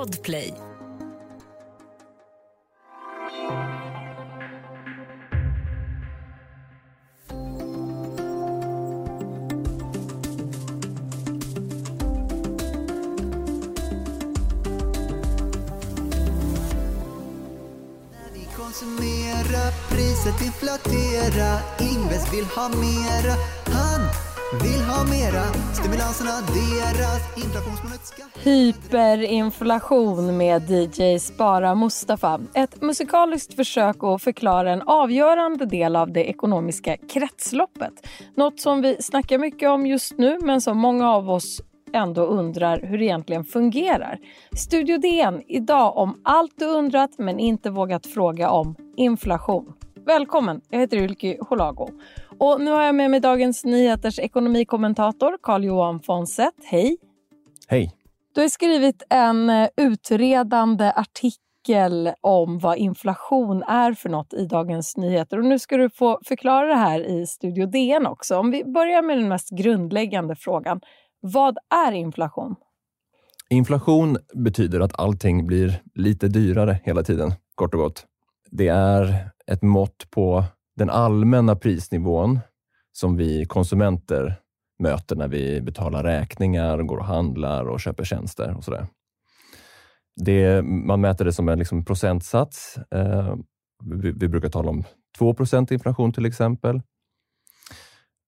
Podplay. Konsumera, priset inflatera, Ingves vill ha mera. Vill ha mera. Stimulanserna deras, inflationsmålet ska... Hyperinflation med DJ Spara Mustafa. Ett musikaliskt försök att förklara en avgörande del av det ekonomiska kretsloppet. Något som vi snackar mycket om just nu men som många av oss ändå undrar hur det egentligen fungerar. Studio DN idag om allt du undrat men inte vågat fråga om inflation. Välkommen, jag heter Ulki Holago. Och nu har jag med mig Dagens Nyheters ekonomikommentator Carl-Johan Fonseth. Hej! Hej! Du har skrivit en eh, utredande artikel om vad inflation är för något i Dagens Nyheter. Och nu ska du få förklara det här i Studio DN också. Om vi börjar med den mest grundläggande frågan. Vad är inflation? Inflation betyder att allting blir lite dyrare hela tiden, kort och gott. Det är ett mått på den allmänna prisnivån som vi konsumenter möter när vi betalar räkningar, går och handlar och köper tjänster och sådär. Det, man mäter det som en liksom procentsats. Eh, vi, vi, brukar tala om 2% inflation till exempel.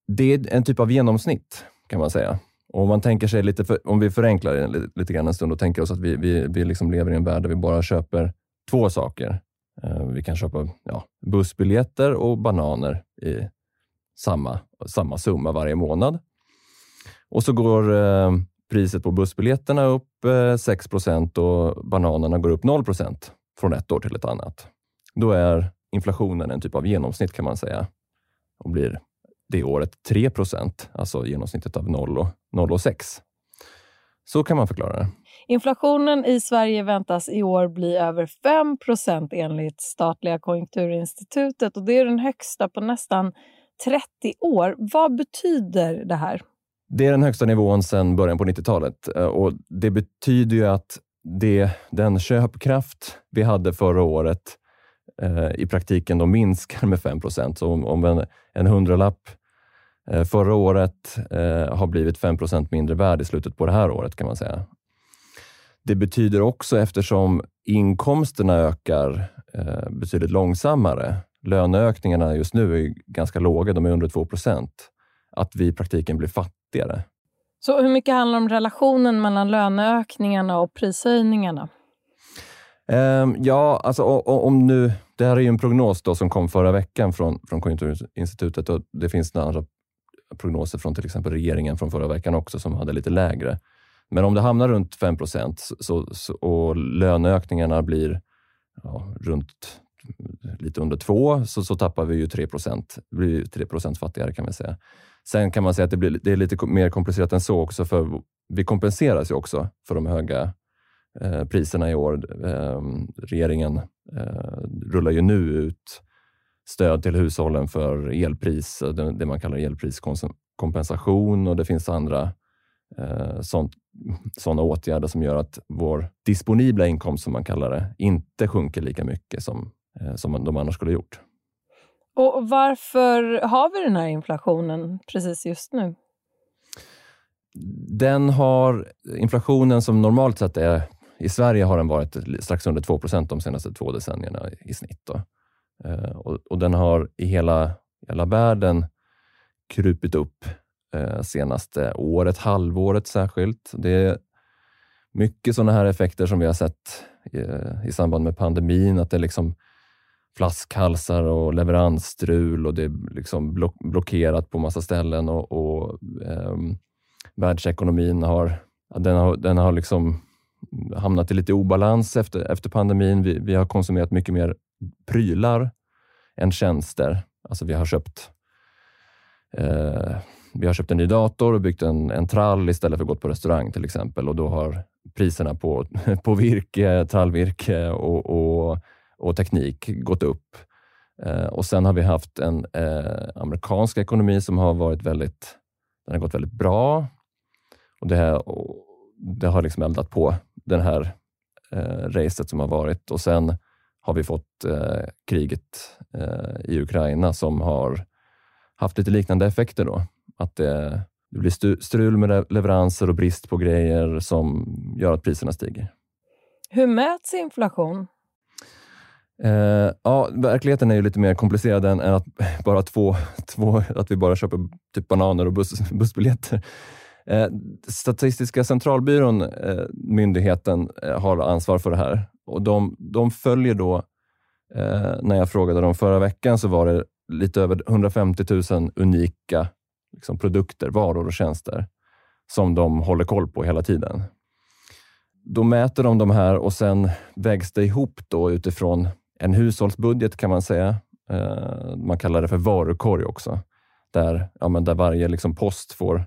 Det är en typ av genomsnitt kan man säga. Och om man tänker sig lite, för, om vi förenklar det lite, lite grann en stund och tänker oss att vi, vi, vi liksom lever i en värld där vi bara köper två saker. Eh, vi kan köpa ja, bussbiljetter och bananer i samma, samma summa varje månad. Och så går eh, priset på bussbiljetterna upp eh, 6% och bananerna går upp 0% från ett år till ett annat. Då är inflationen en typ av genomsnitt kan man säga och blir det året 3% alltså genomsnittet av 0 och, 0 och 6. Så kan man förklara det. Inflationen i Sverige väntas i år bli över 5% enligt statliga Konjunkturinstitutet och det är den högsta på nästan 30 år. Vad betyder det här? Det är den högsta nivån sedan början på 90-talet eh, och det betyder ju att det, den köpkraft vi hade förra året eh, i praktiken då minskar med 5 Så om, om en, en hundralapp eh, förra året eh, har blivit 5% mindre värd i slutet på det här året kan man säga. Det betyder också, eftersom inkomsterna ökar eh, betydligt långsammare, löneökningarna just nu är ganska låga, de är under 2% att vi i praktiken blir fattigare. Så hur mycket handlar om relationen mellan löneökningarna och prishöjningarna? Um, ja, alltså om nu... Det här är ju en prognos då som kom förra veckan från, från Konjunkturinstitutet och det finns andra prognoser från till exempel regeringen från förra veckan också som hade lite lägre. Men om det hamnar runt 5 så, så, och löneökningarna blir ja, runt lite under 2 så, så tappar vi ju 3 Det blir 3 fattigare kan man säga. Sen kan man säga att det, blir, det är lite mer komplicerat än så också, för vi kompenseras ju också för de höga eh, priserna i år. Eh, regeringen eh, rullar ju nu ut stöd till hushållen för elpris, det, det man kallar elpriskompensation och det finns andra eh, sånt, sådana åtgärder som gör att vår disponibla inkomst, som man kallar det, inte sjunker lika mycket som, eh, som de annars skulle ha gjort. Och Varför har vi den här inflationen precis just nu? Den har, inflationen som normalt sett är i Sverige har den varit strax under 2% de senaste två decennierna i snitt. Eh, och, och, den har i hela, hela världen krupit upp Eh, senaste året, halvåret särskilt. Det är mycket sådana här effekter som vi har sett i, i samband med pandemin, att det är liksom flaskhalsar och leveransstrul och det är liksom block, blockerat på massa ställen och, och eh, världsekonomin har, den har, den har liksom hamnat i lite obalans efter, efter pandemin. Vi, vi har konsumerat mycket mer prylar än tjänster. Alltså vi har köpt eh, vi har köpt en ny dator och byggt en, en trall istället för att gå på restaurang till exempel och då har priserna på, på virke, trallvirke och, och, och teknik gått upp. Eh, och Sen har vi haft en eh, amerikansk ekonomi som har varit väldigt, den har gått väldigt bra. Och det, här, och det har liksom eldat på den här eh, racet som har varit och sen har vi fått eh, kriget eh, i Ukraina som har haft lite liknande effekter. Då. Att det, det blir strul med leveranser och brist på grejer som gör att priserna stiger. Hur mäts inflation? Eh, ja, verkligheten är ju lite mer komplicerad än, än att bara två, två, att vi bara köper typ bananer och buss, bussbiljetter. Eh, Statistiska centralbyrån, eh, myndigheten, eh, har ansvar för det här och de, de följer då, eh, när jag frågade dem förra veckan, så var det lite över 150 000 unika liksom, produkter, varor och tjänster som de håller koll på hela tiden. Då mäter de de här och sen vägs det ihop då utifrån en hushållsbudget kan man säga. Eh, man kallar det för varukorg också, där, ja, men där varje liksom, post får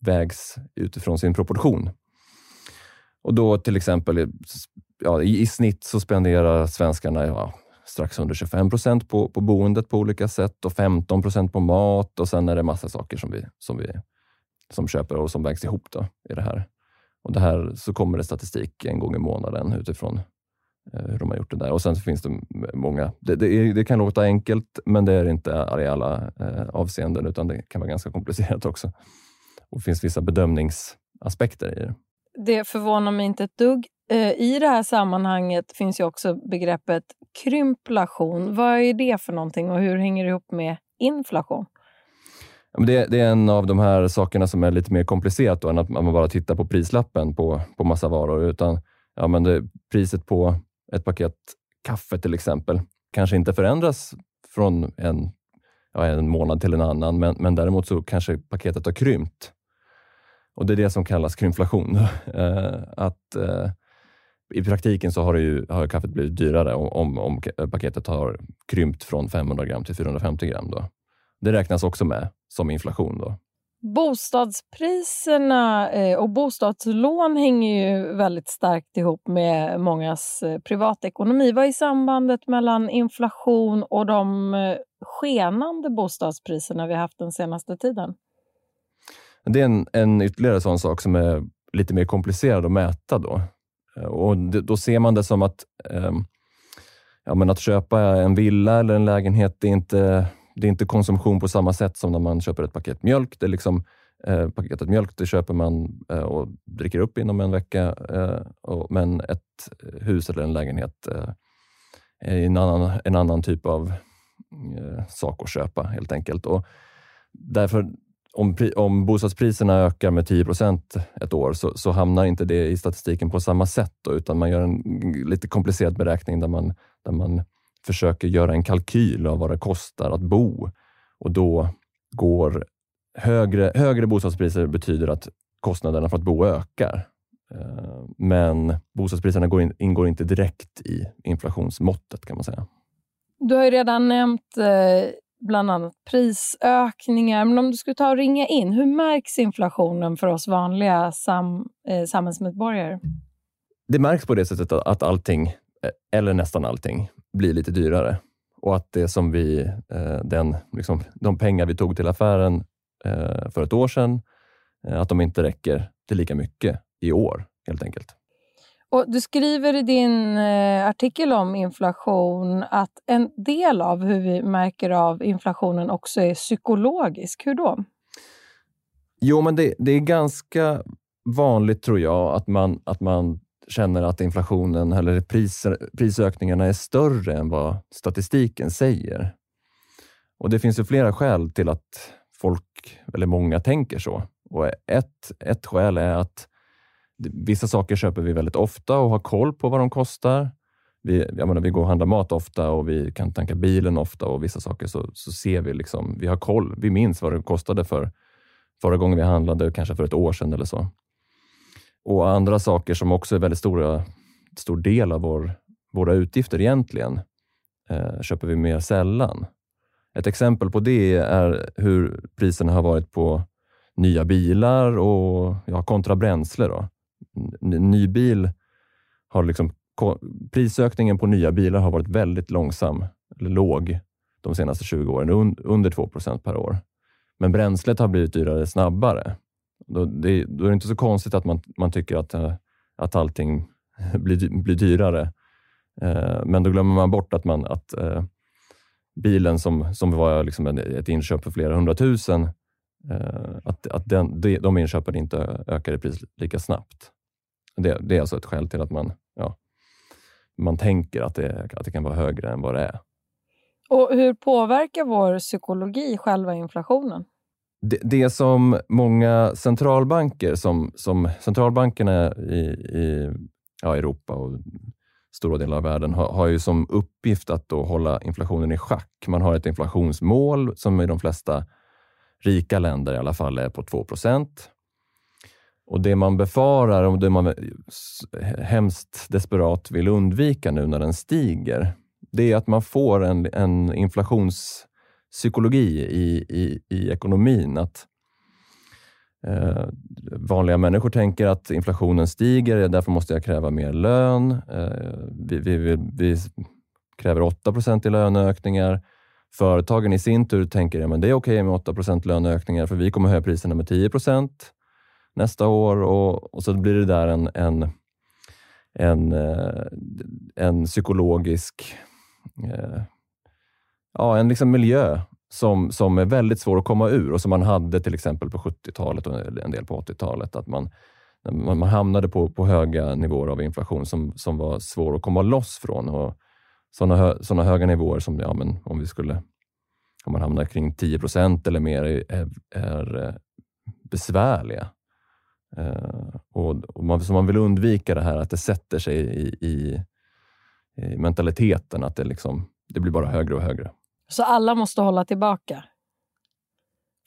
vägs utifrån sin proportion. Och då till exempel, ja, i, i snitt så spenderar svenskarna ja, strax under 25 procent på, på boendet på olika sätt och 15 procent på mat och sen är det massa saker som vi, som vi som köper och som vägs ihop då, i det här. Och det här så kommer det statistik en gång i månaden utifrån eh, hur de har gjort det där. Och sen finns det många. Det, det, är, det, kan låta enkelt, men det är inte i alla eh, avseenden, utan det kan vara ganska komplicerat också. Och det finns vissa bedömningsaspekter i det. Det förvånar mig inte ett dugg. Eh, I det här sammanhanget finns ju också begreppet krymplation. Vad är det för någonting och hur hänger det ihop med inflation? Det, det, är en av de här sakerna som är lite mer komplicerat då, än att man bara tittar på prislappen på, på massa varor. Utan ja, men det, priset på ett paket kaffe till exempel kanske inte förändras från en, ja, en månad till en annan, men, men däremot så kanske paketet har krympt. Och Det är det som kallas krymflation. Eh, att eh, i praktiken så har, ju, har kaffet blivit dyrare om, om paketet har krympt från 500 gram till 450 gram. Då. Det räknas också med som inflation. Då. Bostadspriserna eh, och bostadslån hänger ju väldigt starkt ihop med mångas privatekonomi. Vad är sambandet mellan inflation och de skenande bostadspriserna vi haft den senaste tiden? Det är en, en ytterligare sån sak som är lite mer komplicerad att mäta. Då, eh, Eh, och då ser man det som att eh, ja, men att köpa en villa eller en lägenhet, det är, inte, det är inte konsumtion på samma sätt som när man köper ett paket mjölk. Det är liksom, eh, paketet mjölk det köper man eh, och dricker upp inom en vecka, eh, och, men ett hus eller en lägenhet eh, är en annan, en annan typ av eh, sak att köpa helt enkelt. Och därför om, om bostadspriserna ökar med 10 procent ett år så, så, hamnar inte det i statistiken på samma sätt, då, utan man gör en lite komplicerad beräkning där man, där man försöker göra en kalkyl av vad det kostar att bo och då går högre, högre bostadspriser betyder att kostnaderna för att bo ökar. Eh, men bostadspriserna går in, ingår inte direkt i inflationsmåttet kan man säga. Du har ju redan nämnt eh, bland annat prisökningar. Men om du skulle ta och ringa in, hur märks inflationen för oss vanliga sam, eh, samhällsmedborgare? Det märks på det sättet att allting, eh, eller nästan allting, blir lite dyrare. Och att det som vi, eh, den, liksom, de pengar vi tog till affären eh, för ett år sedan, eh, att de inte räcker till lika mycket i år, helt enkelt. Och du skriver i din eh, artikel om inflation att en del av hur vi märker av inflationen också är psykologisk. Hur då? Jo, men det, det är ganska vanligt tror jag att man, att man känner att inflationen eller priser, prisökningarna är större än vad statistiken säger. Och Det finns ju flera skäl till att folk, eller många, tänker så. Och ett, ett skäl är att Vissa saker köper vi väldigt ofta och har koll på vad de kostar. Vi, jag menar, vi går och handlar mat ofta och vi kan tanka bilen ofta och vissa saker så, så ser vi liksom, vi har koll. Vi minns vad det kostade för förra gången vi handlade, kanske för ett år sedan eller så. Och andra saker som också är väldigt stora, stor del av vår, våra utgifter egentligen, eh, köper vi mer sällan. Ett exempel på det är hur priserna har varit på nya bilar och ja, kontra bränsle. Då ny bil har liksom, prisökningen på nya bilar har varit väldigt långsam, eller låg, de senaste 20 åren, un, under 2% per år. Men bränslet har blivit dyrare snabbare. Då, det, då är det inte så konstigt att man, man tycker att, eh, att allting blir, blir dyrare. Eh, men då glömmer man bort att, man, att eh, bilen som, som var liksom ett inköp för flera hundratusen, eh, att, att den, de inköpen inte ökade i pris lika snabbt. Det, det är alltså ett skäl till att man, ja, man tänker att det, att det kan vara högre än vad det är. Och Hur påverkar vår psykologi själva inflationen? Det, det som många centralbanker, som, som centralbankerna i, i ja, Europa och stora delar av världen har, har ju som uppgift att då hålla inflationen i schack. Man har ett inflationsmål som i de flesta rika länder i alla fall är på 2 och Det man befarar och det man hemskt desperat vill undvika nu när den stiger, det är att man får en, en inflationspsykologi i, i, i ekonomin. Att eh, vanliga människor tänker att inflationen stiger, därför måste jag kräva mer lön. Eh, vi, vi, vi, vi, kräver 8 i löneökningar. Företagen i sin tur tänker att ja, det är okej med 8% löneökningar, för vi kommer höja priserna med 10 nästa år och, och, så blir det där en, en, en, eh, en psykologisk eh, ja, en liksom miljö som, som är väldigt svår att komma ur och som man hade till exempel på 70-talet och en del på 80-talet. Att man, man, man hamnade på, på höga nivåer av inflation som, som var svår att komma loss från. Och sådana, hö, såna höga nivåer som ja, men om vi skulle om man hamnar kring 10 procent eller mer är, är eh, besvärliga. Uh, och, och man, så man vill undvika det här att det sätter sig i, i, i mentaliteten, att det, liksom, det blir bara högre och högre. Så alla måste hålla tillbaka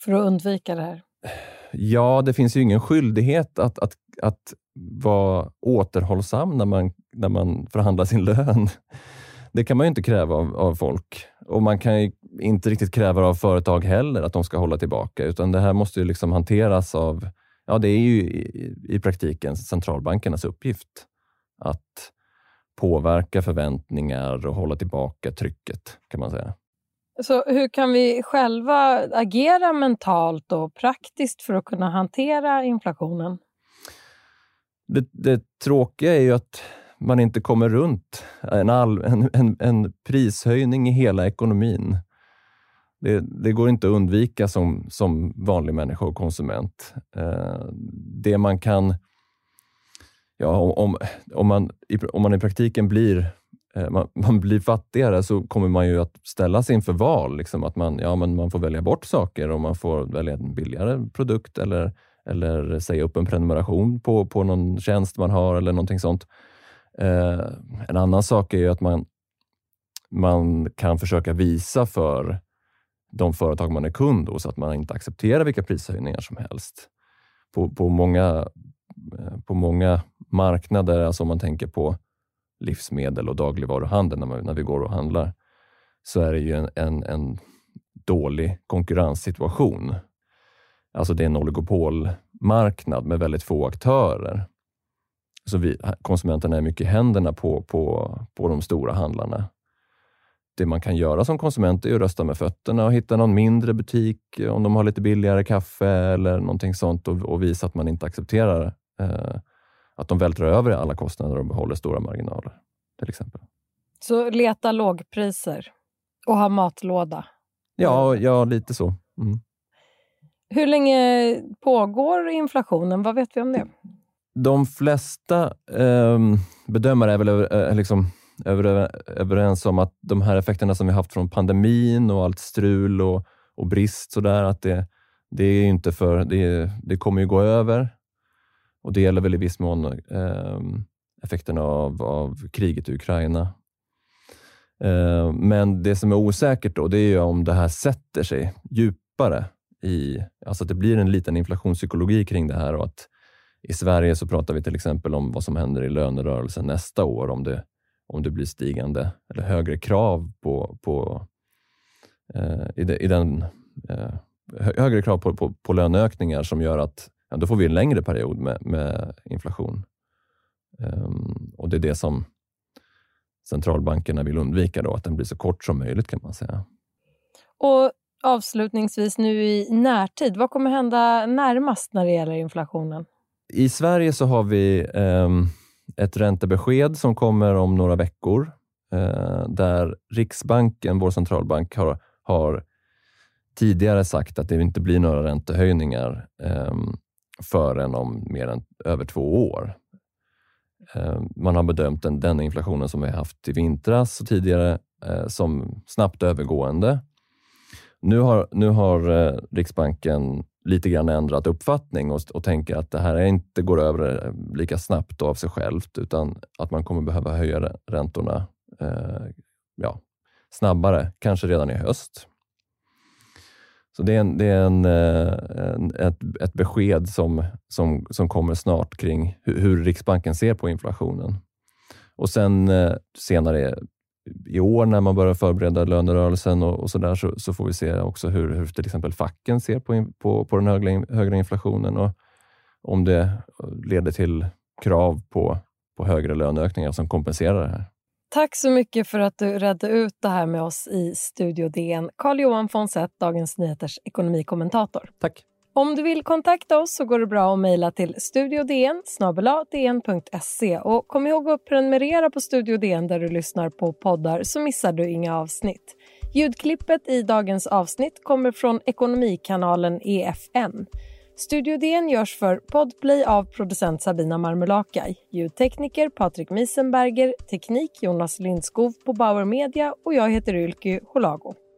för att undvika det här? Ja, det finns ju ingen skyldighet att, att, att vara återhållsam när man, när man förhandlar sin lön. Det kan man ju inte kräva av, av folk och man kan inte riktigt kräva av företag heller att de ska hålla tillbaka, utan det här måste ju liksom hanteras av, ja det är ju i, i praktiken centralbankernas uppgift att påverka förväntningar och hålla tillbaka trycket kan man säga. Så hur kan vi själva agera mentalt och praktiskt för att kunna hantera inflationen? Det, det tråkiga är ju att man inte kommer runt en, all, en, en, en prishöjning i hela ekonomin. Det, det, går inte att undvika som, som vanlig människa och konsument. Eh, det man kan... Ja, om, om, man, om man i praktiken blir Eh, man, man, blir fattigare så kommer man ju att ställas inför val. Liksom, att man, ja, men man får välja bort saker och man får välja en billigare produkt eller, eller säga upp en prenumeration på, på någon tjänst man har eller någonting sånt. Eh, en annan sak är ju att man, man kan försöka visa för de företag man är kund hos att man inte accepterar vilka prishöjningar som helst. På, på, många, eh, på många marknader, alltså om man tänker på livsmedel och dagligvaruhandel när, man, när vi går och handlar, så är det ju en, en, en dålig konkurrenssituation. Alltså det är en oligopolmarknad med väldigt få aktörer. Så vi, konsumenterna är mycket i händerna på, på, på de stora handlarna. Det man kan göra som konsument är att rösta med fötterna och hitta någon mindre butik om de har lite billigare kaffe eller någonting sånt och, och visa att man inte accepterar eh, att de vältrar över alla kostnader och behåller stora marginaler. till exempel. Så leta lågpriser och ha matlåda? Ja, ja lite så. Mm. Hur länge pågår inflationen? Vad vet vi om det? De flesta eh, bedömare är väl över, eh, liksom, över, överens om att de här effekterna som vi haft från pandemin och allt strul och, och brist, så där, att det, det, är inte för, det, det kommer ju gå över. Och det gäller väl i viss mån eh, effekterna av, av kriget i Ukraina. Eh, men det som är osäkert då, det är om det här sätter sig djupare i, alltså att det blir en liten inflationspsykologi kring det här och att i Sverige så pratar vi till exempel om vad som händer i lönerörelsen nästa år, om det, om det blir stigande eller högre krav på, på eh, i, de, i, den eh, högre krav på, på, på löneökningar som gör att ja, då får vi en längre period med, med inflation. Um, och Det är det som centralbankerna vill undvika, då, att den blir så kort som möjligt kan man säga. Och Avslutningsvis nu i närtid, vad kommer hända närmast när det gäller inflationen? I Sverige så har vi um, ett räntebesked som kommer om några veckor eh, där Riksbanken, vår centralbank, har, har tidigare sagt att det inte blir några räntehöjningar eh, förrän om mer än över två år. Eh, man har bedömt den, den inflationen som vi haft i vintras och tidigare eh, som snabbt övergående. Nu har, nu har eh, Riksbanken lite grann ändrat uppfattning och, och tänker att det här inte går över eh, lika snabbt av sig självt utan att man kommer behöva höja räntorna eh, ja, snabbare, kanske redan i höst. Så det är, en, det är en, eh, en, ett, ett besked som, som, som kommer snart kring hur, hur Riksbanken ser på inflationen. Och sen eh, senare i år när man börjar förbereda lönerörelsen och, och så, där, så, så, får vi se också hur, hur till exempel facken ser på, på, på den högre, högre inflationen och om det leder till krav på, på högre löneökningar som kompenserar det här. Tack så mycket för att du redde ut det här med oss i Studio DN. Carl-Johan Fonseth, Dagens Nyheters ekonomikommentator. Tack. Om du vill kontakta oss så går det bra att mejla till studiodn och kom ihåg att prenumerera på Studio DN där du lyssnar på poddar så missar du inga avsnitt. Ljudklippet i dagens avsnitt kommer från ekonomikanalen EFN. Studio DN görs för Podplay av producent Sabina Marmulakai, ljudtekniker Patrik Miesenberger, teknik Jonas Lindskov på Bauer Media och jag heter Ylky Holago.